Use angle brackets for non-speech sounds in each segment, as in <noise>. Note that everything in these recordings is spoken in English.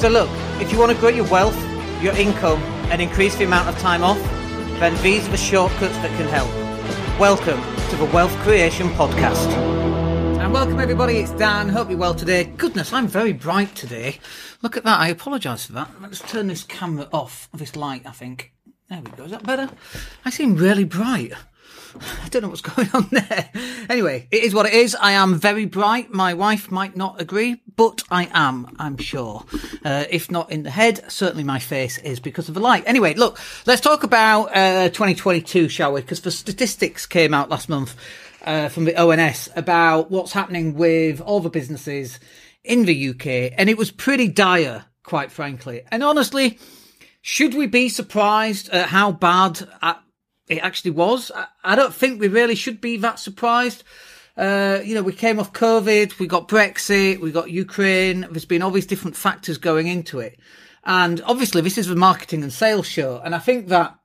So look, if you want to grow your wealth, your income, and increase the amount of time off, then these are the shortcuts that can help. Welcome to the Wealth Creation Podcast. And welcome everybody, it's Dan. Hope you're well today. Goodness, I'm very bright today. Look at that, I apologise for that. Let's turn this camera off, this light, I think. There we go, is that better? I seem really bright. <sighs> I don't know what's <laughs> going on there. Anyway, it is what it is. I am very bright. My wife might not agree, but I am, I'm sure. Uh, if not in the head, certainly my face is because of the light. Anyway, look, let's talk about uh, 2022, shall we? Because the statistics came out last month uh, from the ONS about what's happening with all the businesses in the UK, and it was pretty dire, quite frankly. And honestly, should we be surprised at how bad at it actually was. I, don't think we really should be that surprised. Uh, you know, we came off COVID, we got Brexit, we got Ukraine. There's been all these different factors going into it. And obviously this is a marketing and sales show. And I think that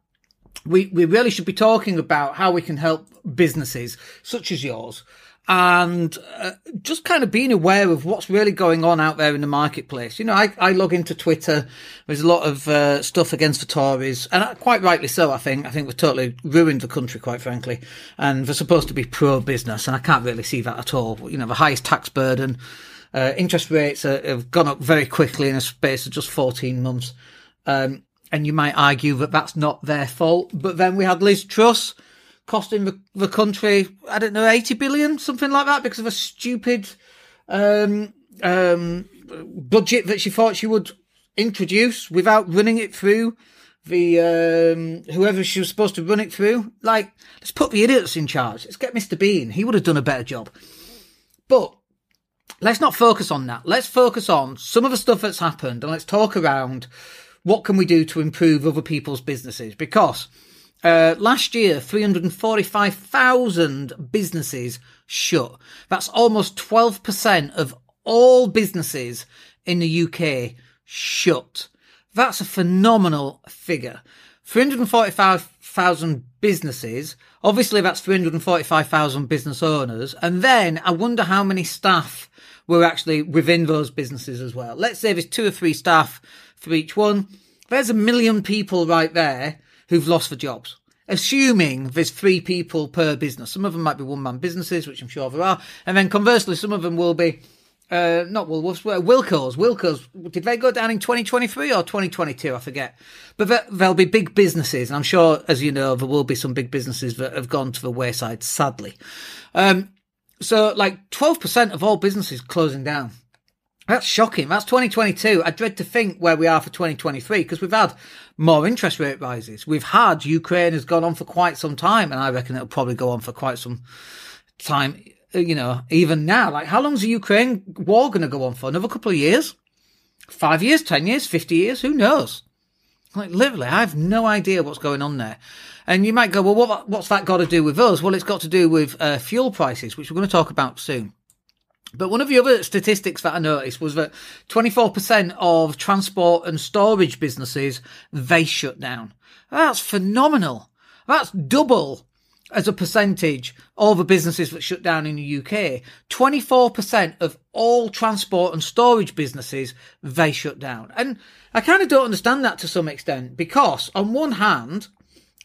we, we really should be talking about how we can help businesses such as yours and uh, just kind of being aware of what's really going on out there in the marketplace. You know, I, I log into Twitter. There's a lot of uh, stuff against the Tories, and quite rightly so. I think I think we've totally ruined the country, quite frankly. And they're supposed to be pro business, and I can't really see that at all. You know, the highest tax burden, uh, interest rates are, have gone up very quickly in a space of just 14 months. Um, and you might argue that that's not their fault, but then we had Liz Truss costing the, the country, I don't know, 80 billion, something like that, because of a stupid um, um, budget that she thought she would introduce without running it through the um, whoever she was supposed to run it through. Like, let's put the idiots in charge. Let's get Mr. Bean. He would have done a better job. But let's not focus on that. Let's focus on some of the stuff that's happened and let's talk around what can we do to improve other people's businesses because uh, last year, 345,000 businesses shut. That's almost 12% of all businesses in the UK shut. That's a phenomenal figure. 345,000 businesses. Obviously, that's 345,000 business owners. And then I wonder how many staff were actually within those businesses as well. Let's say there's two or three staff for each one. There's a million people right there who've lost their jobs. Assuming there's three people per business. Some of them might be one man businesses, which I'm sure there are. And then conversely, some of them will be, uh, not Woolworths, Wilko's. Wilko's, did they go down in 2023 or 2022? I forget. But there'll be big businesses. And I'm sure, as you know, there will be some big businesses that have gone to the wayside, sadly. Um, so like 12% of all businesses closing down. That's shocking. That's 2022. I dread to think where we are for 2023 because we've had more interest rate rises. We've had Ukraine has gone on for quite some time, and I reckon it'll probably go on for quite some time. You know, even now, like how long's the Ukraine war going to go on for? Another couple of years? Five years? Ten years? Fifty years? Who knows? Like literally, I have no idea what's going on there. And you might go, well, what, what's that got to do with us? Well, it's got to do with uh, fuel prices, which we're going to talk about soon. But one of the other statistics that I noticed was that 24% of transport and storage businesses, they shut down. That's phenomenal. That's double as a percentage all the businesses that shut down in the UK. 24% of all transport and storage businesses, they shut down. And I kind of don't understand that to some extent because on one hand,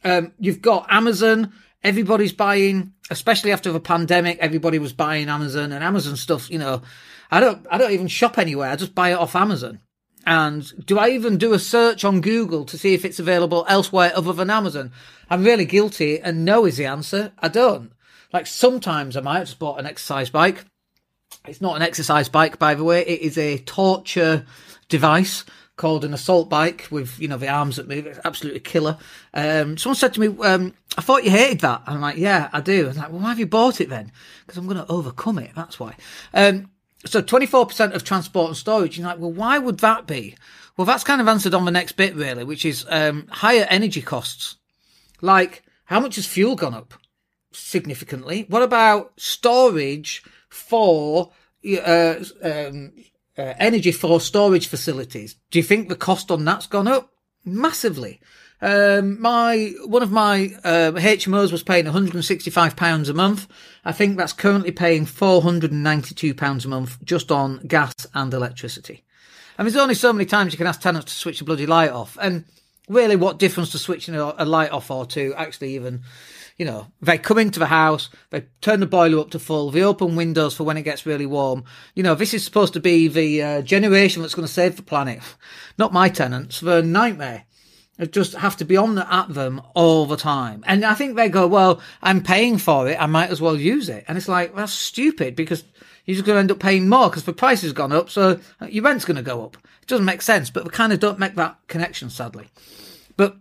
um, you've got Amazon everybody's buying, especially after the pandemic, everybody was buying Amazon and Amazon stuff, you know, I don't, I don't even shop anywhere. I just buy it off Amazon. And do I even do a search on Google to see if it's available elsewhere other than Amazon? I'm really guilty and no is the answer. I don't. Like sometimes I might just bought an exercise bike. It's not an exercise bike, by the way. It is a torture device called an assault bike with you know the arms that move. Absolutely killer. Um, someone said to me, um, "I thought you hated that." I'm like, "Yeah, I do." I was like, "Well, why have you bought it then?" Because I'm going to overcome it. That's why. Um, so 24% of transport and storage. You're like, well, why would that be? Well, that's kind of answered on the next bit, really, which is um, higher energy costs. Like, how much has fuel gone up? Significantly. What about storage for uh, um, uh, energy for storage facilities. Do you think the cost on that's gone up massively? Um, my one of my uh, HMOs was paying 165 pounds a month. I think that's currently paying 492 pounds a month just on gas and electricity. And there's only so many times you can ask tenants to switch the bloody light off. And really, what difference does switching a, light off or to actually even, you know, they come into the house, they turn the boiler up to full, they open windows for when it gets really warm. You know, this is supposed to be the uh, generation that's going to save the planet. <laughs> Not my tenants. They're a nightmare. I just have to be on the, at them all the time. And I think they go, well, I'm paying for it. I might as well use it. And it's like, that's stupid because you're just going to end up paying more because the price has gone up, so your rent's going to go up. It doesn't make sense, but we kind of don't make that connection, sadly. But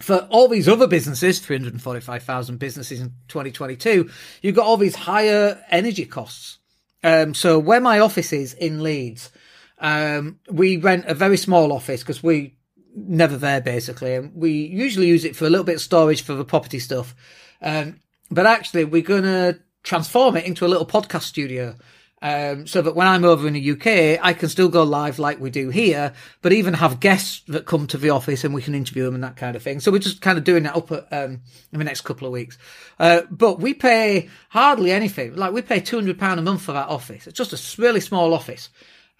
for all these other businesses, 345,000 businesses in 2022, you've got all these higher energy costs. Um, so where my office is in Leeds, um, we rent a very small office because we never there basically, and we usually use it for a little bit of storage for the property stuff. Um, but actually, we're going to transform it into a little podcast studio. Um, so that when I'm over in the UK, I can still go live like we do here, but even have guests that come to the office and we can interview them and that kind of thing. So we're just kind of doing that up at, um, in the next couple of weeks. Uh, but we pay hardly anything. Like we pay £200 a month for that office. It's just a really small office.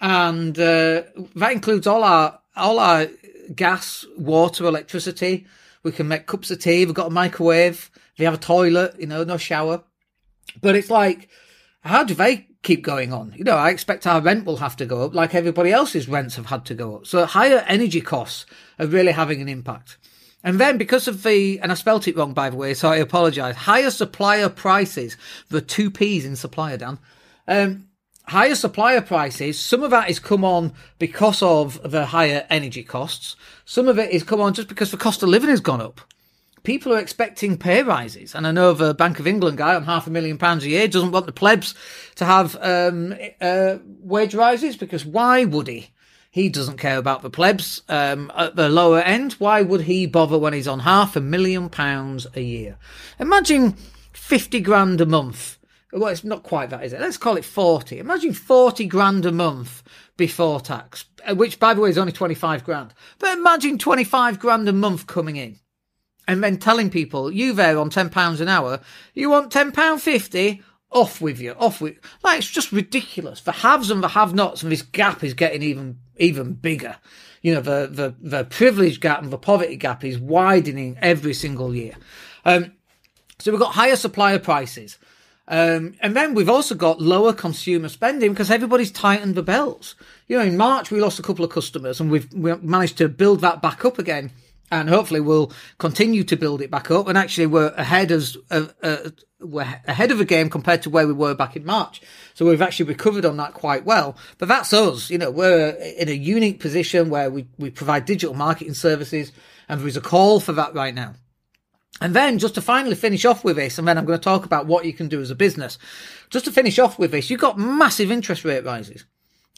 And, uh, that includes all our, all our gas, water, electricity. We can make cups of tea. We've got a microwave. We have a toilet, you know, no shower. But it's like, how do they keep going on? You know, I expect our rent will have to go up like everybody else's rents have had to go up. So higher energy costs are really having an impact. And then because of the, and I spelt it wrong by the way, so I apologise, higher supplier prices, the two P's in supplier, Dan. Um, higher supplier prices, some of that is come on because of the higher energy costs. Some of it is come on just because the cost of living has gone up people are expecting pay rises. And I know the Bank of England guy on half a million pounds a year doesn't want the plebs to have um, uh, wage rises because why would he? He doesn't care about the plebs um, at the lower end. Why would he bother when he's on half a million pounds a year? Imagine 50 grand a month. Well, it's not quite that, is it? Let's call it 40. Imagine 40 grand a month before tax, uh, which, by the way, is only 25 grand. But imagine 25 grand a month coming in and then telling people, you there on £10 an hour, you want £10.50? Off with you, off with like it's just ridiculous. The haves and the have-nots, and this gap is getting even even bigger. You know, the the the privilege gap and the poverty gap is widening every single year. Um, so we've got higher supplier prices. Um, and then we've also got lower consumer spending because everybody's tightened the belts. You know, in March we lost a couple of customers and we've we managed to build that back up again and hopefully we'll continue to build it back up. And actually, we're ahead as uh, uh, we're ahead of the game compared to where we were back in March. So we've actually recovered on that quite well. But that's us. You know, we're in a unique position where we we provide digital marketing services, and there is a call for that right now. And then just to finally finish off with this, and then I'm going to talk about what you can do as a business. Just to finish off with this, you've got massive interest rate rises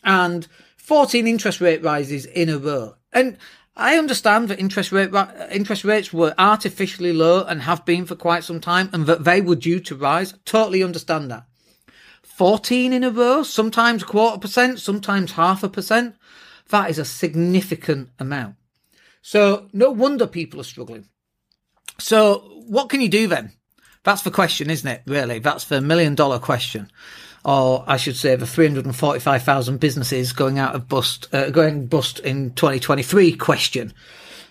and 14 interest rate rises in a row. And I understand that interest rate interest rates were artificially low and have been for quite some time, and that they were due to rise. Totally understand that. Fourteen in a row, sometimes a quarter percent, sometimes half a percent. That is a significant amount. So no wonder people are struggling. So what can you do then? That's the question, isn't it? Really, that's the million dollar question or I should say, the 345,000 businesses going out of bust, uh, going bust in 2023 question.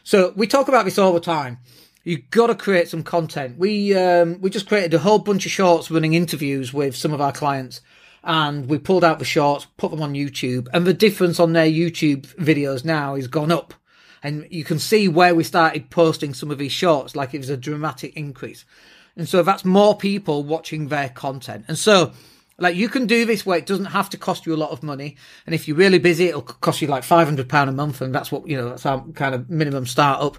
So we talk about this all the time. You've got to create some content. We, um, we just created a whole bunch of shorts running interviews with some of our clients and we pulled out the shorts, put them on YouTube and the difference on their YouTube videos now is gone up. And you can see where we started posting some of these shorts, like it was a dramatic increase. And so that's more people watching their content. And so like you can do this where it doesn't have to cost you a lot of money, and if you're really busy, it'll cost you like five hundred pound a month, and that's what you know. That's our kind of minimum startup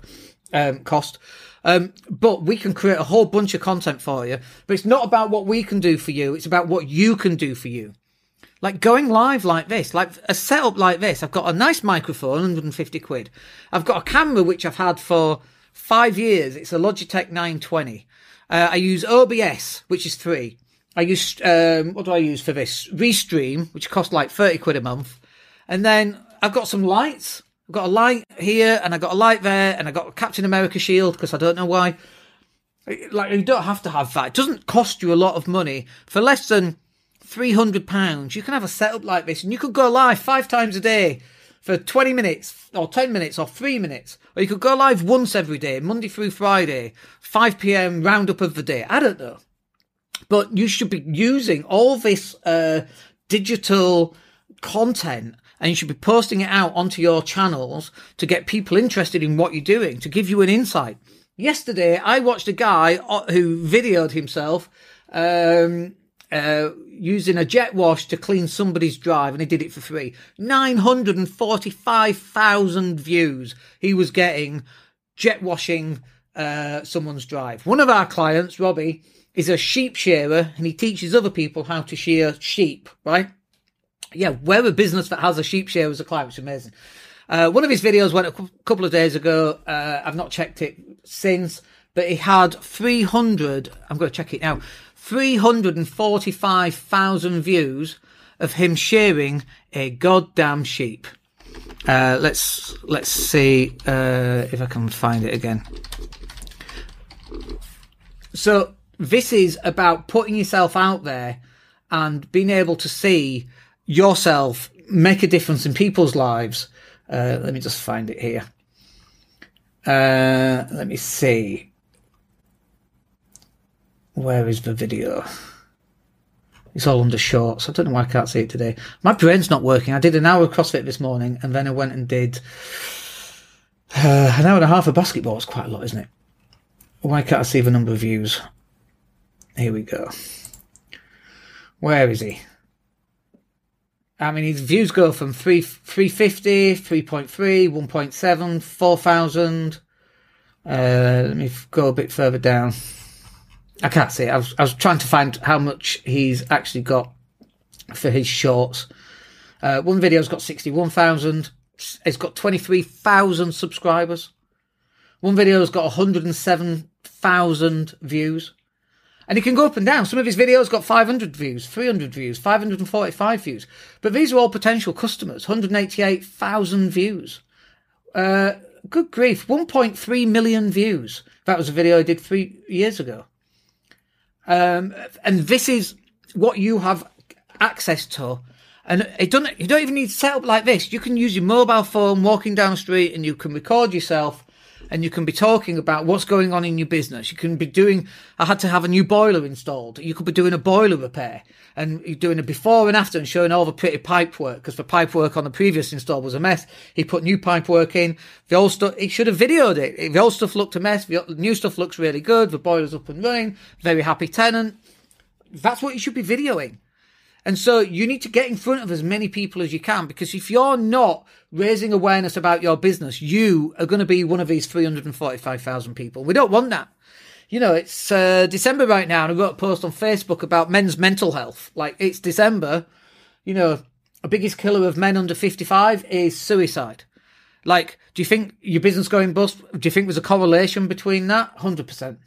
um, cost. Um, but we can create a whole bunch of content for you. But it's not about what we can do for you; it's about what you can do for you. Like going live like this, like a setup like this. I've got a nice microphone, 150 quid. I've got a camera which I've had for five years. It's a Logitech 920. Uh, I use OBS, which is free. I use um, what do I use for this? Restream, which costs like thirty quid a month, and then I've got some lights. I've got a light here, and I got a light there, and I got a Captain America shield because I don't know why. Like you don't have to have that. It doesn't cost you a lot of money for less than three hundred pounds. You can have a setup like this, and you could go live five times a day for 20 minutes or 10 minutes or three minutes. Or you could go live once every day, Monday through Friday, 5 p.m. roundup of the day. I don't know. But you should be using all this uh, digital content and you should be posting it out onto your channels to get people interested in what you're doing, to give you an insight. Yesterday, I watched a guy uh, who videoed himself um, uh, using a jet wash to clean somebody's drive, and he did it for free. 945,000 views he was getting jet washing uh, someone's drive. One of our clients, Robbie, is a sheep shearer, and he teaches other people how to shear sheep, right? yeah, we're a business that has a sheep shear as a client, which is amazing. Uh, one of his videos went a couple of days ago. Uh, I've not checked it since, but he had 300, I'm going to check it now, 345,000 views of him shearing a goddamn sheep. Uh, let's, let's see, uh, if I can find it again. So this is about putting yourself out there and being able to see yourself make a difference in people's lives. Uh, let me just find it here. Uh, let me see. Where is the video? It's all under shorts. I don't know why I can't see it today. My brain's not working. I did an hour of CrossFit this morning and then I went and did uh, an hour and a half of basketball. It's quite a lot, isn't it? Why can't I see the number of views? Here we go. Where is he? I mean, his views go from 3, 350, 3.3, 1.7, 4,000. Uh, let me go a bit further down. I can't see. I was, I was trying to find how much he's actually got for his shorts. Uh, one video's got 61,000. It's got 23,000 subscribers. One video's got 107,000 views. And he can go up and down. Some of his videos got 500 views, 300 views, 545 views. But these are all potential customers. 188,000 views. Uh, good grief. 1.3 million views. That was a video I did three years ago. Um, and this is what you have access to. And it don't, you don't even need to set up like this. You can use your mobile phone walking down the street and you can record yourself and you can be talking about what's going on in your business. You can be doing, I had to have a new boiler installed. You could be doing a boiler repair and you're doing a before and after and showing all the pretty pipe work because the pipe work on the previous install was a mess. He put new pipe work in. The old stuff, he should have videoed it. The old stuff looked a mess. The new stuff looks really good. The boiler's up and running. Very happy tenant. That's what you should be videoing. And so you need to get in front of as many people as you can because if you're not raising awareness about your business, you are going to be one of these 345,000 people. We don't want that. You know, it's uh, December right now, and I wrote a post on Facebook about men's mental health. Like, it's December. You know, a biggest killer of men under 55 is suicide. Like, do you think your business going bust? Do you think there's a correlation between that? 100%.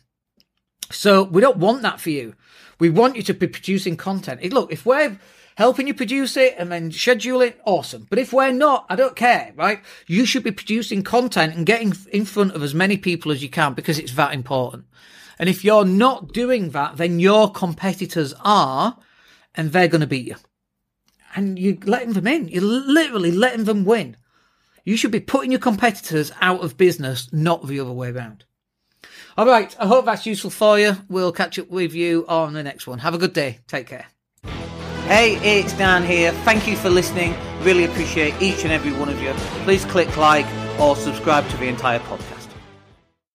So we don't want that for you. We want you to be producing content. Look, if we're helping you produce it and then schedule it, awesome. But if we're not, I don't care, right? You should be producing content and getting in front of as many people as you can because it's that important. And if you're not doing that, then your competitors are, and they're going to beat you. And you're letting them in. You're literally letting them win. You should be putting your competitors out of business, not the other way around. All right. I hope that's useful for you. We'll catch up with you on the next one. Have a good day. Take care. Hey, it's Dan here. Thank you for listening. Really appreciate each and every one of you. Please click like or subscribe to the entire podcast.